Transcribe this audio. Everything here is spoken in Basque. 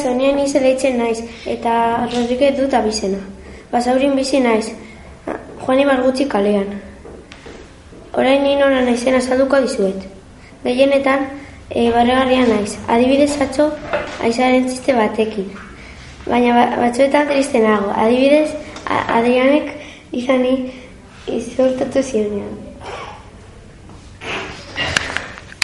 Sonia ni deitzen naiz eta Rodríguez dut abizena. Basaurin bizi naiz, Juani Margutzi kalean. Orain ni nora naizen azalduko dizuet. Gehienetan, e, barregarria naiz. Adibidez atzo, aizaren txiste batekin. Baina ba, batzuetan triste nago. Adibidez, Adrianek izani izortatu zionean.